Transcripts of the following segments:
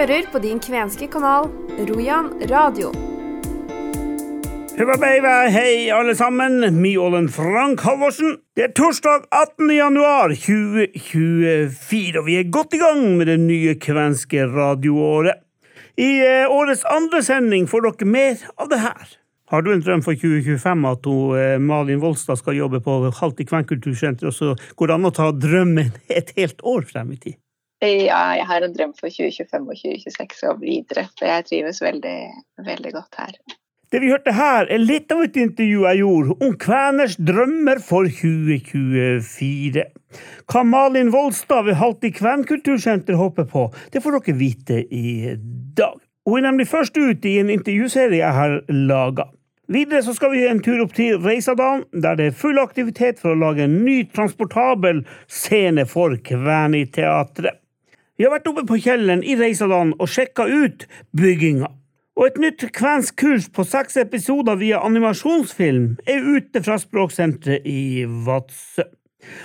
hører på din kvenske kanal Rojan radio. Hei alle sammen, Mjålen Frank Halvorsen. Det er torsdag 18. januar 2024, og vi er godt i gang med det nye kvenske radioåret. I eh, årets andre sending får dere mer av det her. Har du en drøm for 2025 at hun, eh, Malin Volstad skal jobbe på Halti kvenkultursenter, og så går det an å ta drømmen et helt år frem i tid? Ja, jeg har en drøm for 2025 og 2026 og videre, for jeg trives veldig, veldig godt her. Det vi hørte her, er litt av et intervju jeg gjorde om kveners drømmer for 2024. Hva Malin Volstad ved Halti kvenkultursenter håper på, det får dere vite i dag. Hun er nemlig først ut i en intervjuserie jeg har laga. Videre så skal vi en tur opp til Reisadalen, der det er full aktivitet for å lage en ny transportabel scene for Kvæniteatret. Vi har vært oppe på kjelleren i Reisadalen og sjekka ut bygginga. Og et nytt kvensk kurs på seks episoder via animasjonsfilm er ute fra Språksenteret i Vadsø.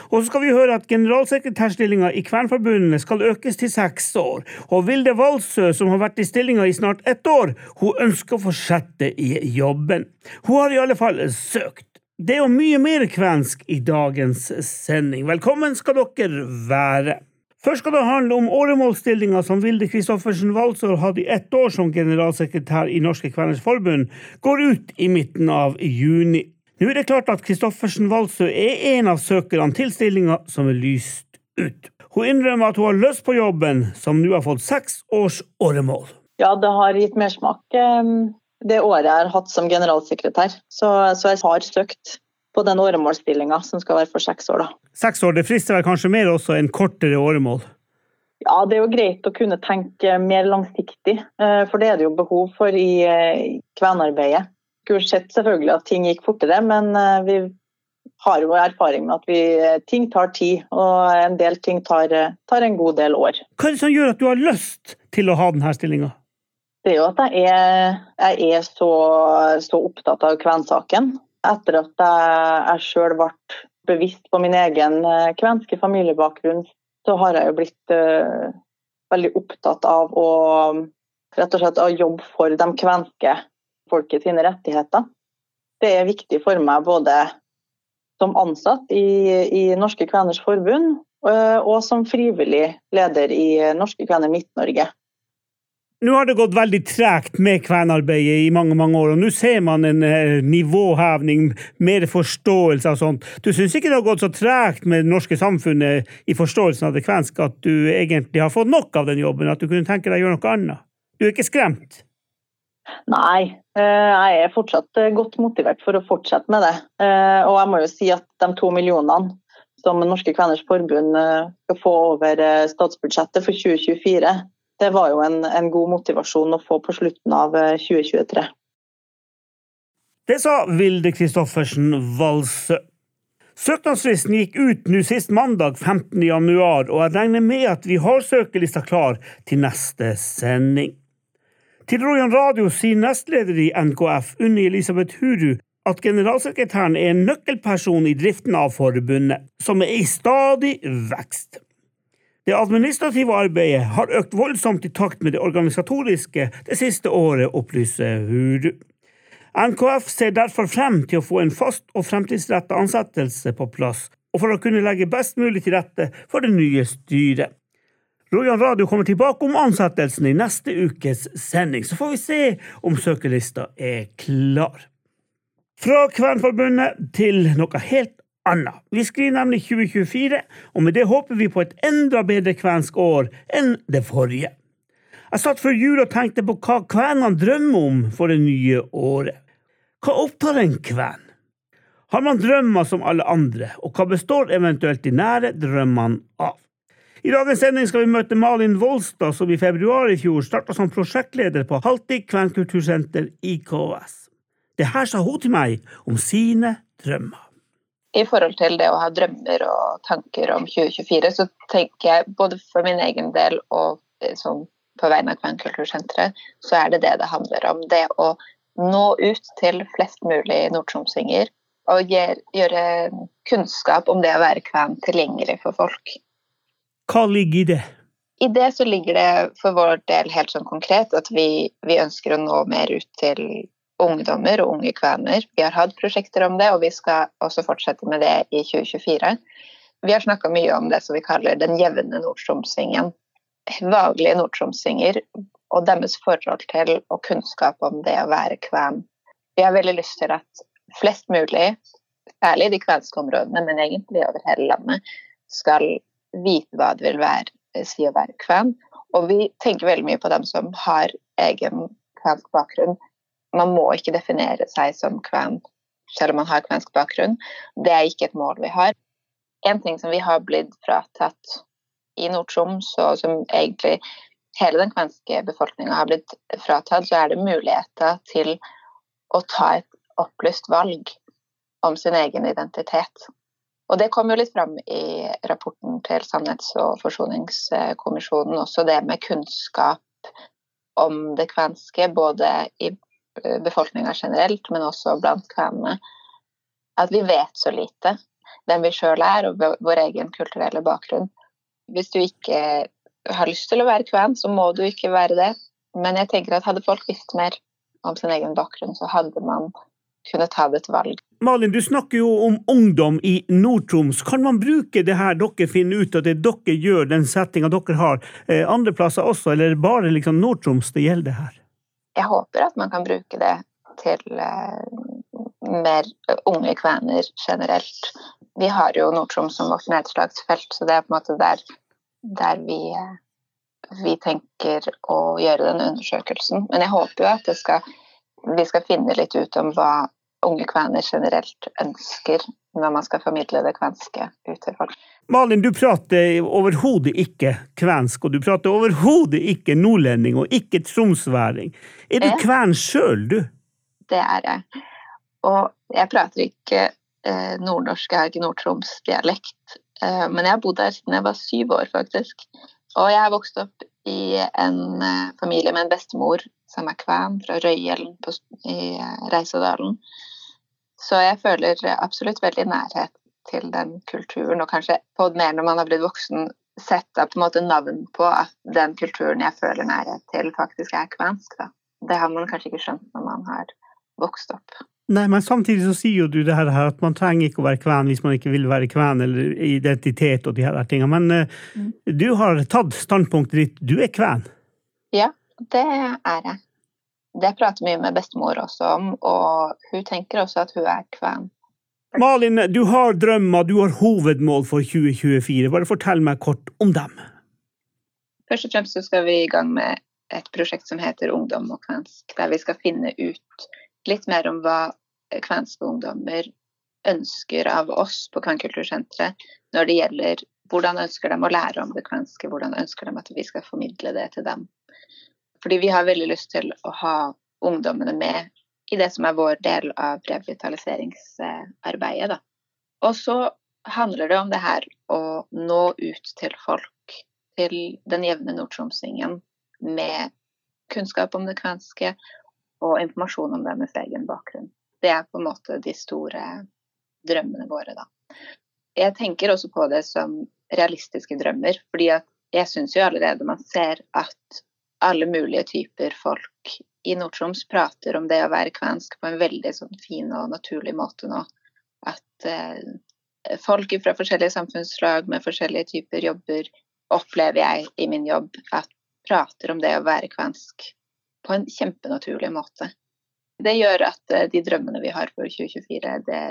Og så skal vi høre at generalsekretærstillinga i Kvernforbundet skal økes til seks år, og Vilde Valsø, som har vært i stillinga i snart ett år, hun ønsker å fortsette i jobben. Hun har i alle fall søkt. Det er jo mye mer kvensk i dagens sending. Velkommen skal dere være. Først skal det handle om åremålsstillinga som Vilde Kristoffersen Walsår hadde i ett år som generalsekretær i Norske Kveners Forbund, går ut i midten av juni. Nå er det klart at Kristoffersen Walsø er en av søkerne til stillinga som er lyst ut. Hun innrømmer at hun har lyst på jobben, som nå har fått seks års åremål. Ja, det har gitt mersmak eh, det året jeg har hatt som generalsekretær. Så, så jeg har søkt på den åremålsstillinga som skal være for seks år. Da. Seks år, det frister vel kanskje mer også enn kortere åremål? Ja, det er jo greit å kunne tenke mer langsiktig, eh, for det er det jo behov for i eh, kvenarbeidet. Skulle sett selvfølgelig at ting gikk fortere, men eh, vi har jo erfaring med at vi, ting tar tid, og en del ting tar, tar, en god del år. Hva er det som gjør at du har lyst til å ha denne stillinga? Det er jo at jeg er, jeg er så, så, opptatt av kvensaken etter at jeg sjøl ble bevisst på min egen eh, kvenske familiebakgrunn, så har jeg jo blitt uh, veldig opptatt av å rett og slett å jobbe for de kvenske folket sine rettigheter. Det er viktig for meg både som ansatt i, i Norske Kveners Forbund uh, og som frivillig leder i Norske Kvener Midt-Norge. Nå har det gått veldig tregt med kvenarbeidet i mange mange år, og nå ser man en eh, nivåhevning, mer forståelse og sånt. Du syns ikke det har gått så tregt med det norske samfunnet i forståelsen av det kvenske at du egentlig har fått nok av den jobben, at du kunne tenke deg å gjøre noe annet? Du er ikke skremt? Nei, eh, jeg er fortsatt eh, godt motivert for å fortsette med det. Og jeg må jo si at de to millionene som Norske Kveners Forbund skal få over statsbudsjettet for 2024, det var jo en, en, god motivasjon å få på slutten av 2023. Eh, det sa Vilde Kristoffersen Walsø. Søknadsfristen gikk ut nå sist mandag 15. januar, og jeg regner med at vi har søkelista klar til neste sending. Til Rojan Radio sier nestleder i NKF, Unni Elisabeth Huru, at generalsekretæren er en nøkkelperson i driften av forbundet, som er i stadig vekst. Det administrative arbeidet har økt voldsomt i takt med det organisatoriske det siste året, opplyser Huru. NKF ser derfor frem til å få en fast og fremtidsrettet ansettelse på plass, og for å kunne legge best mulig til rette for det nye styret. Rojan Radio kommer tilbake om ansettelsen i neste ukes sending, så får vi se om søkerlista er klar. Fra Kvernforbundet til noe helt annet. Vi skriver nemlig 2024, og med det håper vi på et enda bedre kvensk år enn det forrige. Jeg satt før jul og tenkte på hva kvenene drømmer om for det nye året. Hva opptar en kven? Har man drømmer som alle andre, og hva består eventuelt de nære drømmene av? I dagens sending skal vi møte Malin Volstad, som i februar i fjor starta som prosjektleder på Haltik kvenkultursenter IKS. Det her sa hun til meg om sine drømmer i forhold til det å ha drømmer og tanker om 2024, så tenker jeg både for min egen del og sånn på vegne av Kvenkultursenteret, så er det det det handler om. Det å nå ut til flest mulig nordtromsinger og gjøre kunnskap om det å være kven tilgjengelig for folk. Hva ligger i det? I det så ligger det for vår del helt sånn konkret at vi, vi ønsker å nå mer ut til ungdommer og unge kvener. Vi har hatt prosjekter om det, og vi skal også fortsette med det i 2024. Vi har snakka mye om det som vi kaller den jevne nordtromsingen. Vanlige nordtromsinger og deres forhold til og kunnskap om det å være kven. Vi har veldig lyst til at flest mulig, særlig i de kvenske områdene, men egentlig over hele landet, skal vite hva det vil være, si å være kven. Og vi tenker veldig mye på dem som har egen kvensk bakgrunn, man må ikke definere seg som kven selv om man har kvensk bakgrunn. Det er ikke et mål vi har. En ting som vi har blitt fratatt i Nord-Troms, og som egentlig hele den kvenske befolkninga har blitt fratatt, så er det muligheter til å ta et opplyst valg om sin egen identitet. Og det kom jo litt fram i rapporten til Sannhets- og forsoningskommisjonen også, det med kunnskap om det kvenske, både i befolkninga generelt, men også blant kvenene, at vi vet så lite. Hvem vi sjøl er, og vår egen kulturelle bakgrunn. Hvis du ikke har lyst til å være kven, så må du ikke være det. Men jeg tenker at hadde folk visst mer om sin egen bakgrunn, så hadde man kunnet ta et valg. Malin, du snakker jo om ungdom i Nord-Troms. Kan man bruke det her dere finner ut av det dere gjør, den settinga dere har, eh, andre plasser også, eller er bare liksom Nord-Troms det gjelder her? Jeg håper at man kan bruke det til eh, mer unge kvener generelt. Vi har jo Nord-Troms som vårt nedslagsfelt, så det er på en måte der, der vi, eh, vi, tenker å gjøre den undersøkelsen. Men jeg håper jo at skal, vi skal finne litt ut om hva unge kvener generelt ønsker når man skal formidle det kvenske ut til folk. Malin, du prater overhodet ikke kvensk, og du prater overhodet ikke nordlending og ikke tromsværing. Er du kven sjøl, du? Det er jeg. Og jeg prater ikke eh, nordnorsk, jeg har ikke nord-Troms-dialekt. Eh, men jeg har bodd her siden jeg var syv år, faktisk. Og jeg har vokst opp i en eh, familie med en bestemor som er kven, fra Røyhjellen i eh, Reisadalen. Så jeg føler absolutt veldig nærhet til den kulturen, og kanskje på mer når man har blitt voksen, sette på en måte navn på at den kulturen jeg føler nærhet til, faktisk er kvensk. Da. Det har man kanskje ikke skjønt når man har vokst opp. Nei, men samtidig så sier jo du det her at man trenger ikke å være kven hvis man ikke vil være kven, eller identitet og de her tingene. Men uh, mm. du har tatt standpunktet ditt. Du er kven. Ja, det er jeg. Det prater mye med bestemor også om, og hun tenker også at hun er kven. Malin, du har drømmer, du har hovedmål for 2024. Bare fortell meg kort om dem. Først og fremst så skal vi i gang med et prosjekt som heter Ungdom og kvensk, der vi skal finne ut litt mer om hva kvenske ungdommer ønsker av oss på Kvenkultursenteret når det gjelder hvordan ønsker de å lære om det kvenske, hvordan ønsker de at vi skal formidle det til dem. Fordi vi har veldig lyst til å ha ungdommene med i det som er vår del av revitaliseringsarbeidet. Og så handler det om det her å nå ut til folk, til den jevne nordtromsingen, med kunnskap om det kvenske og informasjon om deres egen bakgrunn. Det er på en måte de store drømmene våre, da. Jeg tenker også på det som realistiske drømmer, fordi jeg syns jo allerede man ser at alle mulige typer folk i Nord-Troms prater om det å være kvensk på en veldig sånn fin og naturlig måte nå. At eh, folk fra forskjellige samfunnslag med forskjellige typer jobber, opplever jeg i min jobb at prater om det å være kvensk på en kjempenaturlig måte. Det gjør at eh, de drømmene vi har for 2024, det,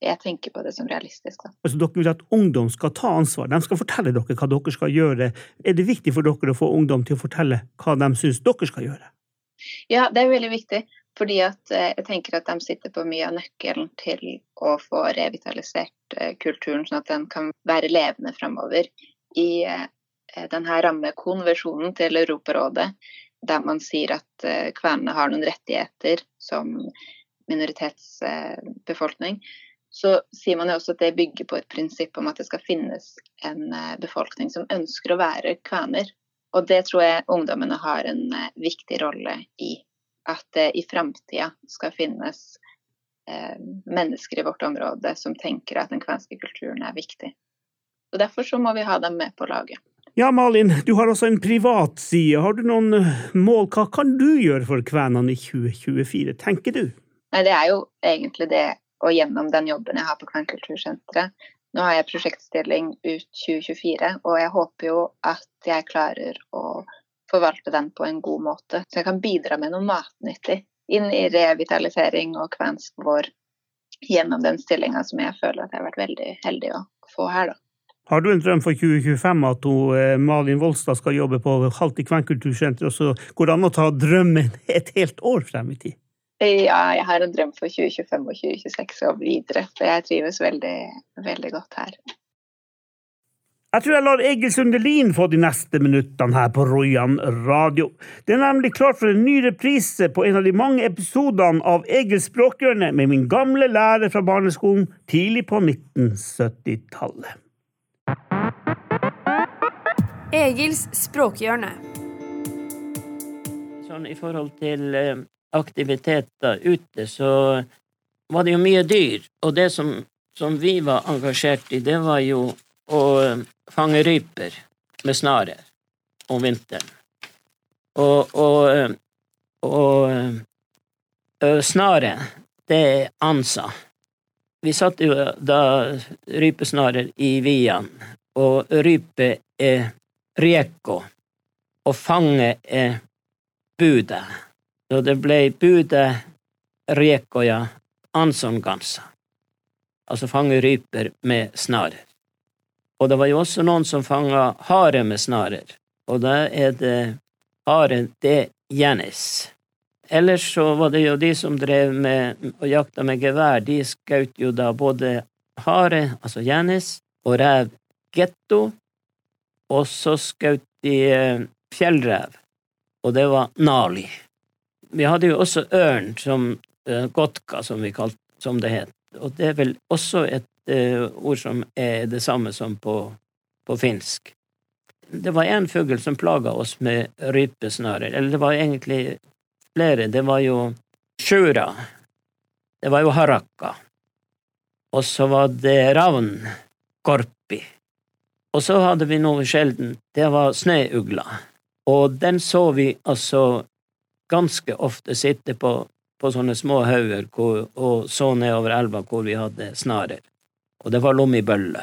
jeg tenker på det som realistisk. Da. Altså, dere vil at ungdom skal ta ansvar, de skal fortelle dere hva dere skal gjøre. Er det viktig for dere å få ungdom til å fortelle hva de syns dere skal gjøre? Ja, det er veldig viktig. Fordi at eh, jeg tenker at de sitter på mye av nøkkelen til å få revitalisert eh, kulturen, sånn at den kan være levende framover. I eh, denne rammekonversjonen til Europarådet, der man sier at kvenene har noen rettigheter som minoritetsbefolkning, så sier man jo også at det bygger på et prinsipp om at det skal finnes en eh, befolkning som ønsker å være kvener. Og det tror jeg ungdommene har en eh, viktig rolle i. At det i framtida skal finnes eh, mennesker i vårt område som tenker at den kvenske kulturen er viktig. Og Derfor så må vi ha dem med på laget. Ja, Malin, du har også en privat side. Har du noen eh, mål? Hva kan du gjøre for kvenene i 2024, tenker du? Nei, det er jo egentlig det, og gjennom den jobben jeg har på Kvernkultursenteret. Nå har jeg prosjektstilling ut 2024, og jeg håper jo at jeg klarer å forvalte den på en god måte. Så jeg kan bidra med noe matnyttig inn i revitalisering og kvensk vår gjennom den stillinga som jeg føler at jeg har vært veldig heldig å få her, da. Har du en drøm for 2025 at hun, eh, Malin Volstad skal jobbe på Halti kvenkultursenter, og så går det an å ta drømmen et helt år frem i tid? Ja, jeg har en drøm for 2025 og 2026 og videre, for jeg trives veldig, veldig godt her. Jeg tror jeg lar Egil Sundelin få de neste minuttene her på Rojan radio. Det er nemlig klart for en ny reprise på en av de mange episodene av Egils språkhjørne med min gamle lærer fra barneskolen tidlig på 1970-tallet. Egils språkhjørne. Sånn i forhold til eh, aktiviteter ute, så var det jo mye dyr. Og det som, som vi var engasjert i, det var jo å eh, fange ryper med snarer om vinteren. Og, og, eh, og, og snaret, det er ansa. Vi satte jo da rypesnarer i vian, og rype er rieko, og fange er Så det ble budet riekoja, ansongansa. Altså fange ryper med snarer. Og det var jo også noen som fanga hare med snarer, og da er det hare de Janis. Ellers så var det jo de som drev med og jakta med gevær, de skjøt jo da både hare, altså Janis, og rev getto, og så skjøt de eh, fjellrev, og det var nali. Vi hadde jo også ørn, som uh, gotka, som, kalt, som det het, og det er vel også et uh, ord som er det samme som på, på finsk. Det var én fugl som plaga oss med rypesnarer, eller det var egentlig flere. Det var jo sjura, det var jo harakka, og så var det ravn, korpi, og så hadde vi noe sjelden, det var snøugla. Og den så vi altså ganske ofte sitte på, på sånne små hauger og så nedover elva hvor vi hadde snarer. Og det var lommibølle.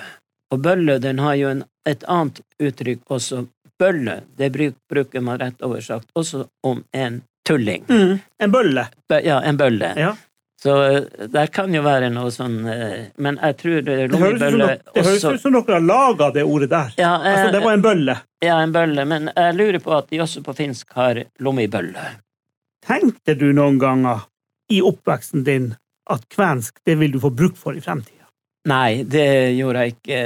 Og bølle den har jo en, et annet uttrykk også. Bølle det bruker man rett oversagt også om en tulling. Mm, en bølle. Ja, en bølle. Ja. Så eh, der kan jo være noe sånn eh, Men jeg tror Det høres ut som dere har laga det ordet der. Ja, eh, altså, det var en bølle. Ja, en bølle. Men jeg lurer på at de også på finsk har lommibølle. Tenkte du noen ganger i oppveksten din at kvensk det vil du få bruk for i fremtida? Nei, det gjorde jeg ikke.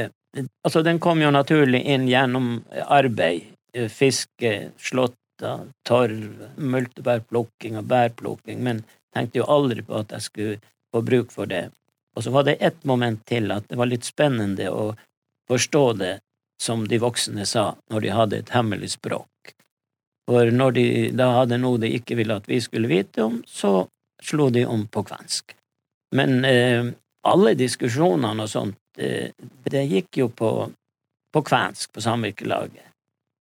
Altså, den kom jo naturlig inn gjennom arbeid. Fiske, slåtter, torv, multebærplukking og bærplukking. Men Tenkte jo aldri på at jeg skulle få bruk for det. Og så var det ett moment til, at det var litt spennende å forstå det som de voksne sa når de hadde et hemmelig språk. For når de da hadde noe de ikke ville at vi skulle vite om, så slo de om på kvensk. Men eh, alle diskusjonene og sånt, eh, det gikk jo på, på kvensk på samvirkelaget.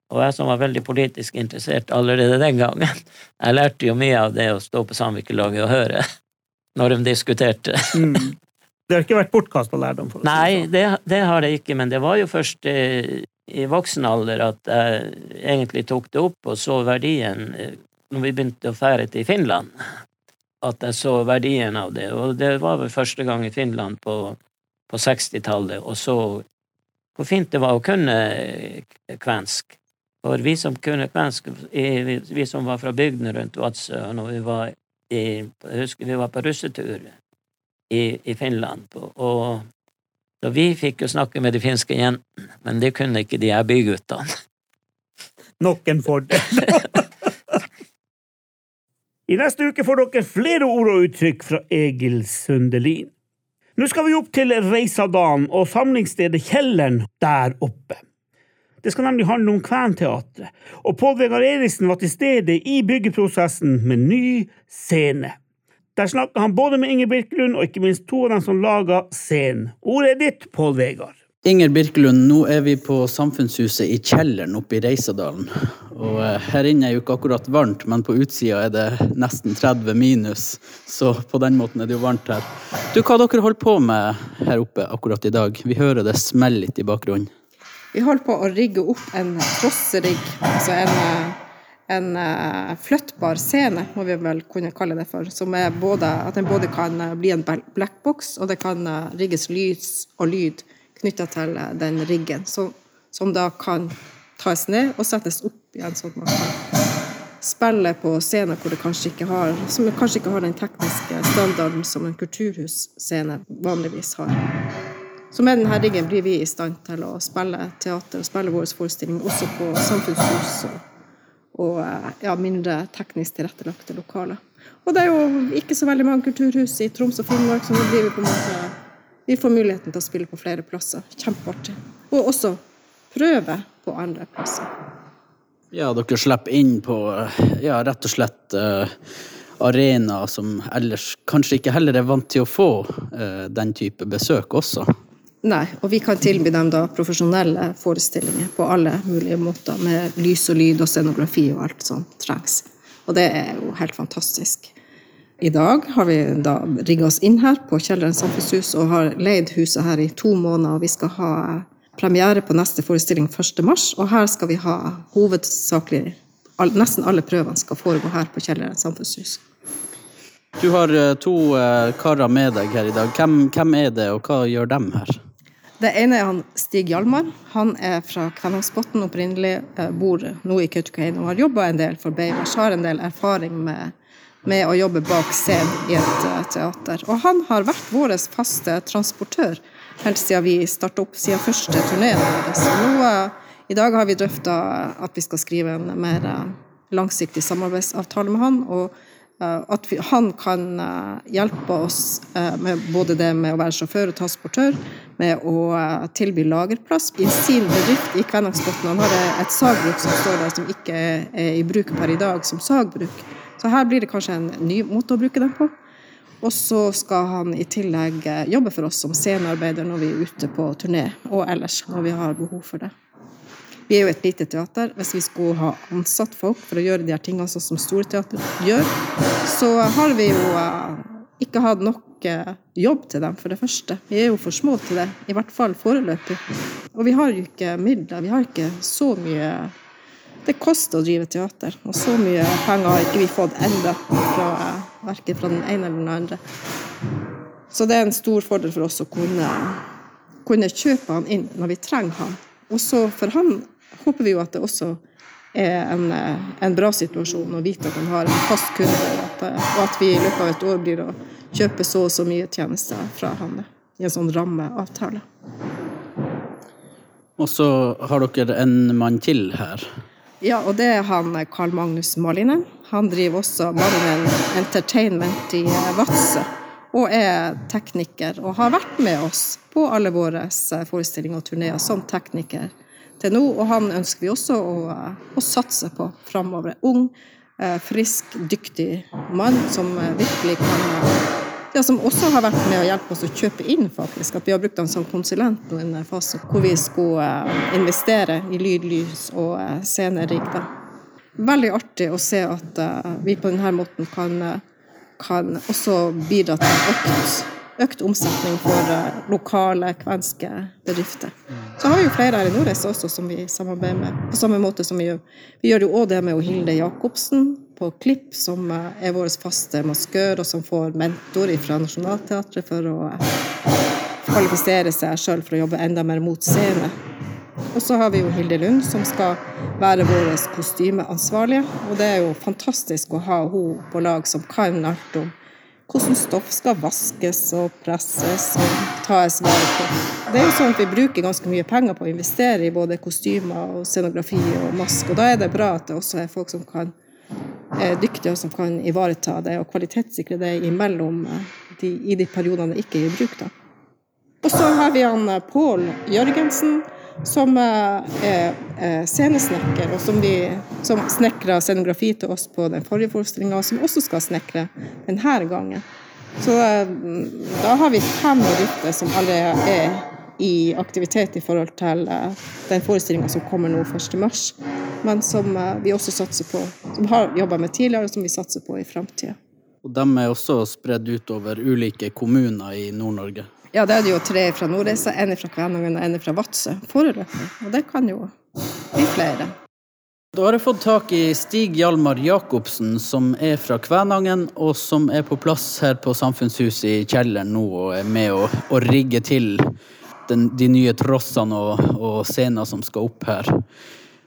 Og jeg som var veldig politisk interessert allerede den gangen, jeg lærte jo mye av det å stå på samvirkelaget og høre når de diskuterte. Mm. Det har ikke vært bortkasta lærdom? for oss? Nei, sånn. det, det, har det ikke, men det var jo først eh, i voksen alder at jeg egentlig tok det opp og så verdien eh, når vi begynte å fære til Finland. At jeg så verdien av det. Og det var vel første gang i Finland på, på 60-tallet, og så hvor fint det var å kunne kvensk. For vi som kunne kvensk, vi som var fra bygdene rundt Vadsø, når vi var i, jeg husker vi var på russetur i, i Finland, og så vi fikk jo snakke med de finske jentene, men det kunne ikke de her byguttene. Nok en fordel. I neste uke får dere flere ord og uttrykk fra Egil Sundelin. Nå skal vi opp til Reisadalen og samlingsstedet Kjelleren der oppe. Det skal nemlig handle om Kventeatret, og Pål Vegard Eriksen var til stede i byggeprosessen med ny scene. Der snakka han både med Inger Birkelund og ikke minst to av dem som laga scenen. Ordet er ditt, Pål Vegard. Inger Birkelund, nå er vi på Samfunnshuset i kjelleren oppe i Reisadalen. Og eh, her inne er jo ikke akkurat varmt, men på utsida er det nesten 30 minus. Så på den måten er det jo varmt her. Du, Hva dere holder på med her oppe akkurat i dag? Vi hører det smeller litt i bakgrunnen. Vi holder på å rigge opp en trosserigg, altså en, en uh, flyttbar scene, må vi vel kunne kalle det for. Som er både, at den både kan bli en blackbox, og det kan uh, rigges lys og lyd knytta til eh, den riggen, Som, som da kan tas ned og settes opp igjen, sånn at man kan spille på scener hvor det kanskje ikke har, som kanskje ikke har den tekniske standarden som en kulturhusscene vanligvis har. Så med denne riggen blir vi i stand til å spille teater og spille våre forestilling også på samfunnshus og, og eh, ja, mindre teknisk tilrettelagte lokaler. Og det er jo ikke så veldig mange kulturhus i Troms og Finnmark, så nå blir vi på en måte vi får muligheten til å spille på flere plasser. Kjempeartig. Og også prøve på andre plasser. Ja, dere slipper inn på ja, rett og slett uh, arenaer som ellers kanskje ikke heller er vant til å få uh, den type besøk også. Nei, og vi kan tilby dem da profesjonelle forestillinger på alle mulige måter, med lys og lyd og scenografi og alt som trengs. Og det er jo helt fantastisk. I dag har vi da rigga oss inn her på Kjelleren samfunnshus og har leid huset her i to måneder. og Vi skal ha premiere på neste forestilling 1. mars, og her skal vi ha hovedsakelig Nesten alle prøvene skal foregå her på Kjelleren samfunnshus. Du har eh, to eh, karer med deg her i dag. Hvem, hvem er det, og hva gjør dem her? Det ene er han Stig Hjalmar. Han er fra Kvænangsbotn opprinnelig, eh, bor nå i Kautokeino og har jobba en del for Beivers. Har en del erfaring med med å jobbe bak scenen i et uh, teater. Og han har vært vår faste transportør helt siden vi starta opp, siden første turneen vår. Uh, i dag har vi drøfta at vi skal skrive en mer langsiktig samarbeidsavtale med han. og at vi, han kan hjelpe oss med både det med å være sjåfør og transportør, med å tilby lagerplass i sin bedrift i Kvænangsbotn. Han har et sagbruk som står der som ikke er i bruk per i dag som sagbruk. Så her blir det kanskje en ny måte å bruke den på. Og så skal han i tillegg eh, jobbe for oss som scenearbeider når vi er ute på turné, og ellers når vi har behov for det. Vi er jo et lite teater. Hvis vi skulle ha ansatt folk for å gjøre de her tingene sånn som Storteater gjør, så har vi jo eh, ikke hatt nok eh, jobb til dem, for det første. Vi er jo for små til det, i hvert fall foreløpig. Og vi har jo ikke midler. Vi har ikke så mye det koster å drive teater, og så mye penger har ikke vi fått ennå, verken fra den ene eller den andre. Så det er en stor fordel for oss å kunne, kunne kjøpe han inn når vi trenger han. Og så for han håper vi jo at det også er en, en bra situasjon å vite at han har en fast kunde, og at, og at vi i løpet av et år blir å kjøpe så og så mye tjenester fra han i en sånn rammeavtale. Og så har dere en mann til her. Ja, og det er han Carl Magnus Malinen. Han driver også Malinen Entertainment i Vadsø. Og er tekniker, og har vært med oss på alle våre forestillinger og turneer som tekniker til nå. Og han ønsker vi også å, å satse på framover. Ung, eh, frisk, dyktig mann som virkelig kan ja, som også har vært med å hjelpe oss å kjøpe inn, faktisk. At vi har brukt han som konsulent i en fase hvor vi skulle eh, investere i lyd, lys og eh, scenerigg. Veldig artig å se at eh, vi på denne måten kan, kan også bidra til økt, økt omsetning for lokale kvenske bedrifter. Så har vi jo flere her i Nordreisa også som vi samarbeider med, på samme måte som vi gjør. Vi gjør jo òg det med Hilde Jacobsen på Klipp, som eh, er vår faste maskør, og som får mentor fra Nationaltheatret for å eh, kvalifisere seg sjøl for å jobbe enda mer mot scene. Og så har vi jo Hilde Lund, som skal være vår kostymeansvarlige. Og det er jo fantastisk å ha henne på lag som kan alt om hvordan stoff skal vaskes og presses og tas vare på. Det er jo sånn at Vi bruker ganske mye penger på å investere i både kostymer og scenografi og mask, og da er det bra at det også er folk som kan er dyktige og som kan ivareta det og kvalitetssikre det imellom eh, de, i de periodene det ikke er i bruk. Da. Og så har vi han eh, Pål Jørgensen, som eh, er scenesnekker, og som, vi, som snekra scenografi til oss på den forrige forestillinga, og som også skal snekre denne gangen. Så da har vi fem bedrifter som allerede er i aktivitet i forhold til eh, den forestillinga som kommer nå 1.3, men som eh, vi også satser på, som har jobba med tidligere, og som vi satser på i framtida. Og de er også spredd utover ulike kommuner i Nord-Norge. Ja, det er det jo tre fra Nordreisa, en fra Kvænangen og en fra Vadsø foreløpig. Og det kan jo bli flere. Da har jeg fått tak i Stig Hjalmar Jacobsen, som er fra Kvænangen, og som er på plass her på Samfunnshuset i kjelleren nå og er med å, å rigge til den, de nye trossene og, og scener som skal opp her.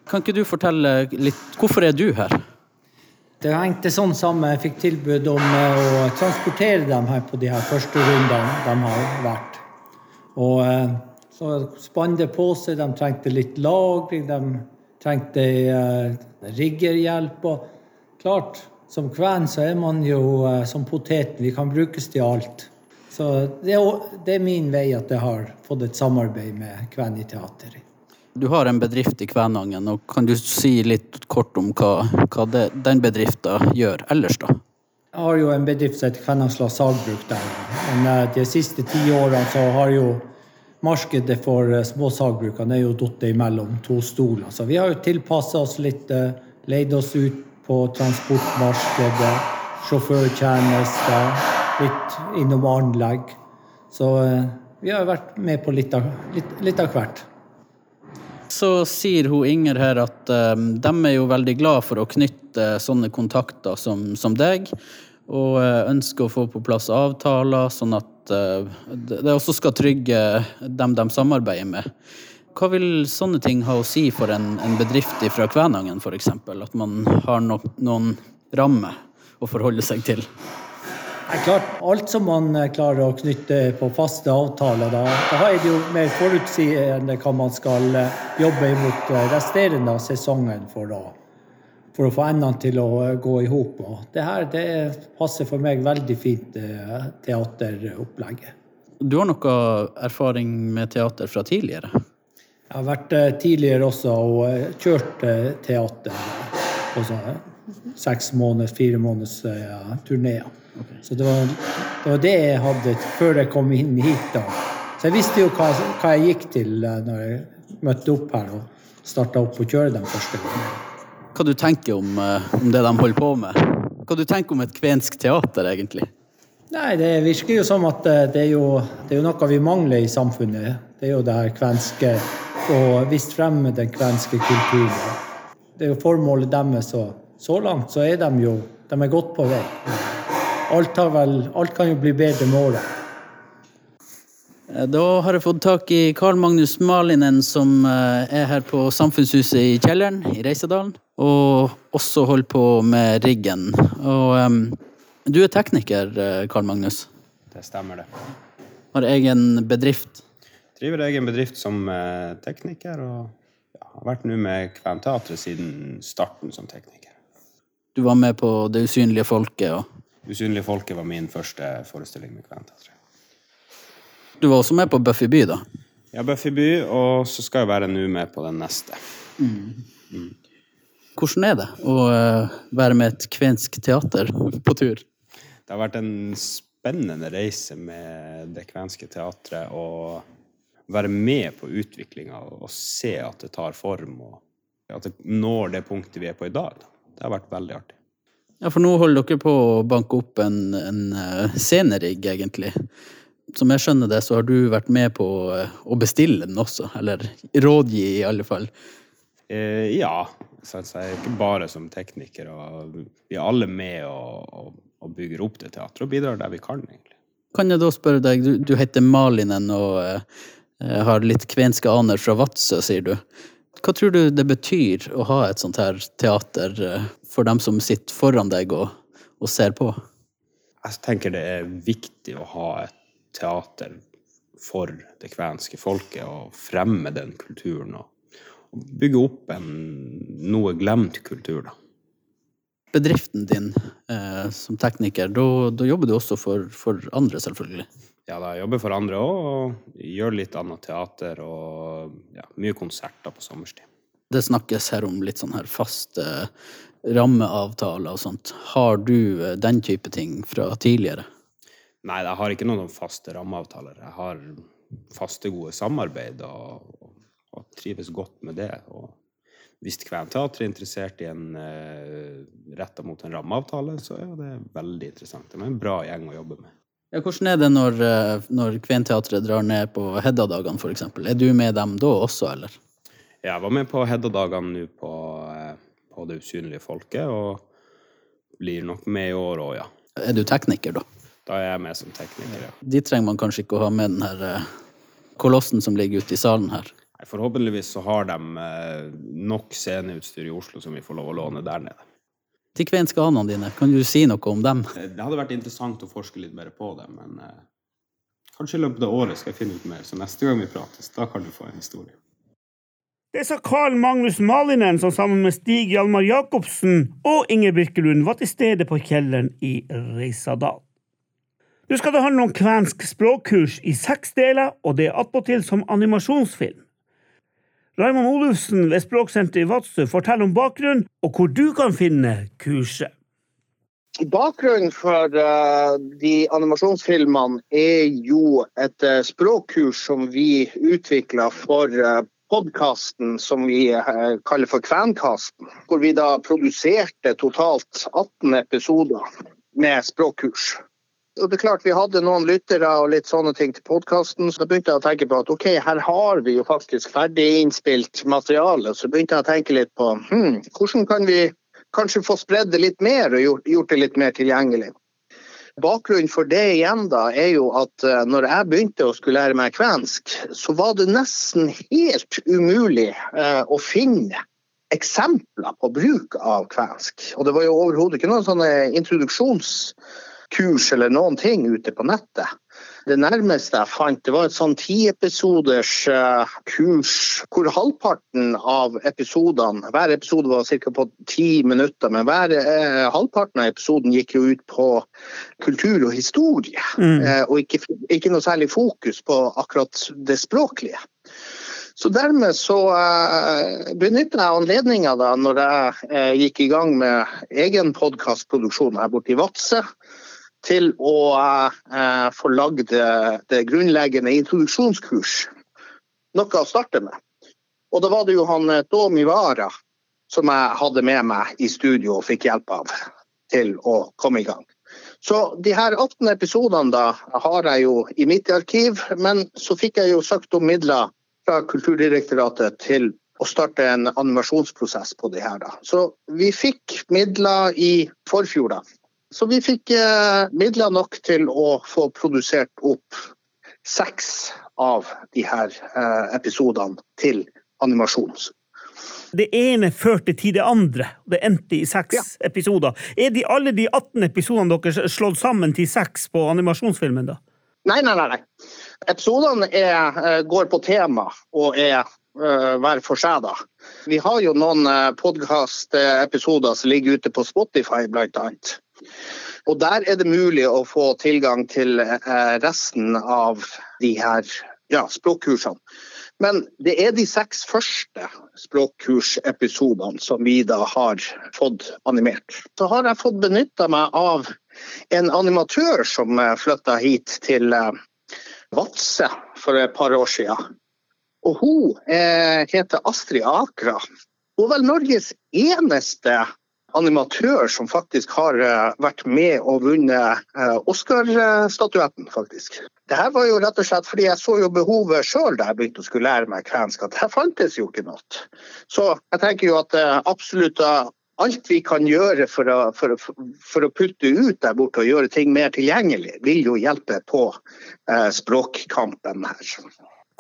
Kan ikke du fortelle litt Hvorfor er du her? Det hengte sånn sammen. Jeg fikk tilbud om eh, å transportere dem her på de her første rundene de har vært. Og eh, så spann det på seg. De trengte litt lagring, de trengte eh, riggerhjelp. Og klart, som kven så er man jo som poteten. Vi kan brukes til alt. Så det er, min vei at jeg har fått et samarbeid med Kven i teater. Du har en bedrift i Kvænangen, og kan du si litt kort om hva, hva det, den bedriften gjør ellers, da? Jeg har jo en bedrift som heter Kvænangsla sagbruk der. Men eh, de siste ti årene så har jo markedet for eh, små sagbrukene er jo falt imellom to stoler. Så vi har jo tilpassa oss litt, eh, leid oss ut på transportmarkedet, sjåførtjenester, litt innom anlegg. Så vi har vært med på litt av, litt, litt av hvert så sier hun Inger her at um, de er jo veldig glad for å knytte sånne kontakter som, som deg, og uh, ønsker å få på plass avtaler, sånn at uh, det også skal trygge dem de samarbeider med. Hva vil sånne ting ha å si for en, en bedrift fra Kvænangen f.eks.? At man har no, noen rammer å forholde seg til? Klart, Alt som man eh, klarer å knytte på faste avtaler, da, da er det jo mer forutsigende hva man skal eh, jobbe imot eh, resterende av sesongen for, da, for å få endene til å gå i hop. Det her det passer for meg veldig fint, teateropplegget. Du har noe erfaring med teater fra tidligere? Jeg har vært tidligere også og kjørt teater på seks måneders, fire måneders turneer. Okay. Så det var, det var, det jeg hadde før jeg kom inn hit. da. Så jeg visste jo hva, hva jeg gikk til eh, når jeg møtte opp her og starta opp å kjøre dem første gangen. Hva du tenker om, eh, om det de holder på med? Hva du tenker om et kvensk teater, egentlig? Nei, Det virker jo som at eh, det er jo, det er jo noe vi mangler i samfunnet. Det er jo det her kvenske Å vise frem den kvenske kulturen. Det er jo formålet deres, og så langt så er de jo de er godt på vei alt, vel, alt kan jo bli bedre med året. Eh, da har jeg fått tak i Karl Magnus Malinen, som eh, er her på Samfunnshuset i Kjelleren i Reisadalen. Og også holder på med riggen. Og um, du er tekniker, eh, Karl Magnus? Det stemmer, det. Har egen bedrift? Driver egen bedrift som tekniker, og ja, har vært nå med Kventeatret siden starten som tekniker. Du var med på Det usynlige folket? og 'Usynlige folket' var min første forestilling med Kventeatret. Du var også med på Buffy by, da? Ja, Buffy by, og så skal jeg være nå med på den neste. Mm. Mm. Hvordan er det å uh, være med et kvensk teater på tur? Det har vært en spennende reise med det kvenske teatret. Og være med på utviklinga og se at det tar form, og at det når det punktet vi er på i dag. Det har vært veldig artig. Ja, for nå holder dere på å banke opp en, en eh, scenerigg, egentlig. Som jeg skjønner det, så har du vært med på eh, å bestille den også. Eller rådgi, i alle fall. Eh, ja. Så jeg er ikke bare som tekniker. Vi er alle med og, og, og bygger opp det teatret og bidrar der vi kan, egentlig. Kan jeg da spørre deg, du, du heter Malinen og eh, har litt kvenske aner fra Vadsø, sier du. Hva tror du det betyr å ha et sånt her teater eh, for dem som sitter foran deg og, og ser på? Jeg tenker det er viktig å ha et teater for det kvenske folket og fremme den kulturen. Og, og bygge opp en noe glemt kultur, da. Bedriften din eh, som tekniker, da jobber du også for, for, andre, selvfølgelig? Ja, da jeg jobber for andre òg, og gjør litt annet teater og ja, mye konserter på sommerstid. Det snakkes her om litt sånn her faste rammeavtaler og sånt. Har du eh, den type ting fra tidligere? Nei, jeg har ikke noen faste rammeavtaler. Jeg har faste, gode samarbeid og, og trives godt med det. Og hvis Kventeatret er interessert i en uh, retta mot en rammeavtale, så er det veldig interessant. Det er en bra gjeng å jobbe med. Ja, hvordan er det når, eh, når Kventeatret drar ned på Hedda-dagene, f.eks.? Er du med dem da også, eller? Jeg var med på Hedda-dagene nå på, eh, på Det usynlige folket, og blir nok med i år òg, ja. Er du tekniker, da? Da er jeg med som tekniker, ja. De trenger man kanskje ikke å ha med den her eh, kolossen som ligger ute i salen her. Forhåpentligvis så har de nok sceneutstyr i Oslo som vi får lov å låne der nede. De kvenske dine, kan du si noe om dem? Det hadde vært interessant å forske litt mer på det, men eh, kanskje i løpet av året skal jeg finne ut mer. Så neste gang vi prates, da kan du få en historie. Det sa Carl Magnus Malinen, som sammen med Stig Hjalmar Jacobsen og Inger Birkelund var til stede på kjelleren i Reisadal. Nå skal det handle om kvensk språkkurs i seks deler, og det er attpåtil som animasjonsfilm. Raymond Olufsen ved Språksenteret i Vadsø forteller om bakgrunnen og hvor du kan finne kurset. Bakgrunnen for uh, de animasjonsfilmene er jo et uh, språkkurs som vi utvikla for uh, podkasten som vi kaller for Kvenkasten. Hvor vi da produserte totalt 18 episoder med språkkurs. Og det er klart Vi hadde noen lyttere og litt sånne ting til podkasten, så da begynte jeg å tenke på at ok, her har vi jo faktisk ferdig innspilt materiale. Så begynte jeg å tenke litt på hmm, hvordan kan vi kanskje få spredd det litt mer og gjort, gjort det litt mer tilgjengelig. Bakgrunnen for det igjen da, er jo at uh, når jeg begynte å skulle lære meg kvensk, så var det nesten helt umulig eh, å finne eksempler på bruk av kvensk. Og det var jo overhodet ikke noen sånne introduksjons kurs eller noen ting ute på nettet. Det nærmeste jeg fant, det var et sånn tiepisoders uh, kurs hvor halvparten av episodene Hver episode var ca. på ti minutter, men hver eh, halvparten av episoden gikk jo ut på kultur og historie. Mm. Eh, og ikke, ikke, noe særlig fokus på akkurat det språklige. Så dermed så uh, benytter jeg anledninga da når jeg uh, gikk i gang med egen podkastproduksjon her borte i Vadsø til å eh, få lagd det, grunnleggende introduksjonskurs. Noe å starte med. Og da var det jo han eh, Domi Vara som jeg hadde med meg i studio og fikk hjelp av til å komme i gang. Så de her 18 episodene da har jeg jo i mitt arkiv, men så fikk jeg jo søkt om midler fra Kulturdirektoratet til å starte en animasjonsprosess på de her. da. Så vi fikk midler i forfjor, da. Så vi fikk eh, midler nok til å få produsert opp seks av de her eh, episodene til animasjon. Det ene førte til det andre, og det endte i seks ja. episoder. Er de, alle de 18 episodene deres slått sammen til seks på animasjonsfilmen? da? Nei, nei, nei. nei. Episodene eh, går på tema og er hver for seg. da. Vi har jo noen podkast-episoder som ligger ute på Spotify, blant annet. Og Der er det mulig å få tilgang til eh, resten av de her ja, språkkursene. Men det er de seks første språkkursepisodene som vi da har fått animert. Så har jeg fått benytta meg av en animatør som eh, flytta hit til eh, Vadsø for et par år siden. Og hun heter Astrid Akra. Hun er vel Norges eneste animatør som faktisk har eh, vært med og vunnet eh, Oscar-statuetten, faktisk. Det var jo rett og slett fordi jeg så jo behovet sjøl da jeg begynte å skulle lære meg kvensk, at her fantes jo ikke noe. Så jeg tenker jo at eh, absolutt alt vi kan gjøre for å, for, for å, putte ut der borte og gjøre ting mer tilgjengelig, vil jo hjelpe på eh, språkkampen her.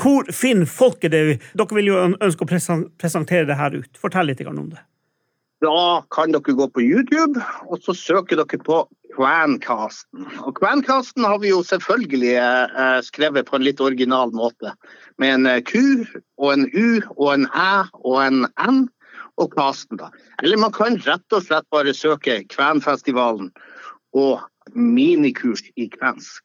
Hvor finner folket det? Dere vil jo ønske å presentere det her ut. Fortell litt om det. Da kan dere gå på YouTube, og så søker dere på Kvancasten. Og Kvancasten har vi jo selvfølgelig eh, skrevet på en litt original måte. Med en eh, Q og en U og en Æ og en N og casten, da. Eller man kan rett og slett bare søke Kvenfestivalen og minikurs i kvensk.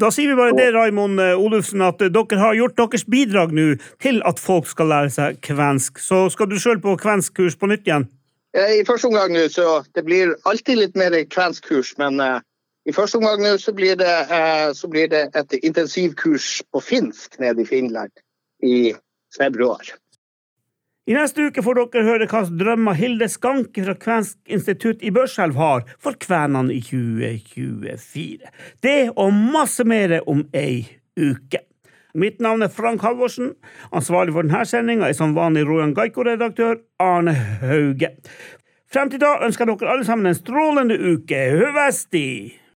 Da sier vi bare det, Raimond eh, Olufsen, at dere har gjort deres bidrag nå til at folk skal lære seg kvensk. Så skal du sjøl på kvenskurs på nytt igjen? Eh, I første omgang nå, så det blir alltid litt mer kvenskurs, men uh, I første omgang nå så blir, det, eh, så blir det et intensivkurs på finsk nede i Finland i februar. I neste uke får dere høre hva drømmer Hilde Skanke fra Kvensk institutt i Børselv har for kvenene i 2024. Det og masse mer om ei uke. Mitt navn er Frank Halvorsen. Ansvarlig for denne sendinga er som vanlig Rojan Gaiko-redaktør Arne Hauge. Frem til da ønsker dere alle sammen en strålende uke. Høvesti!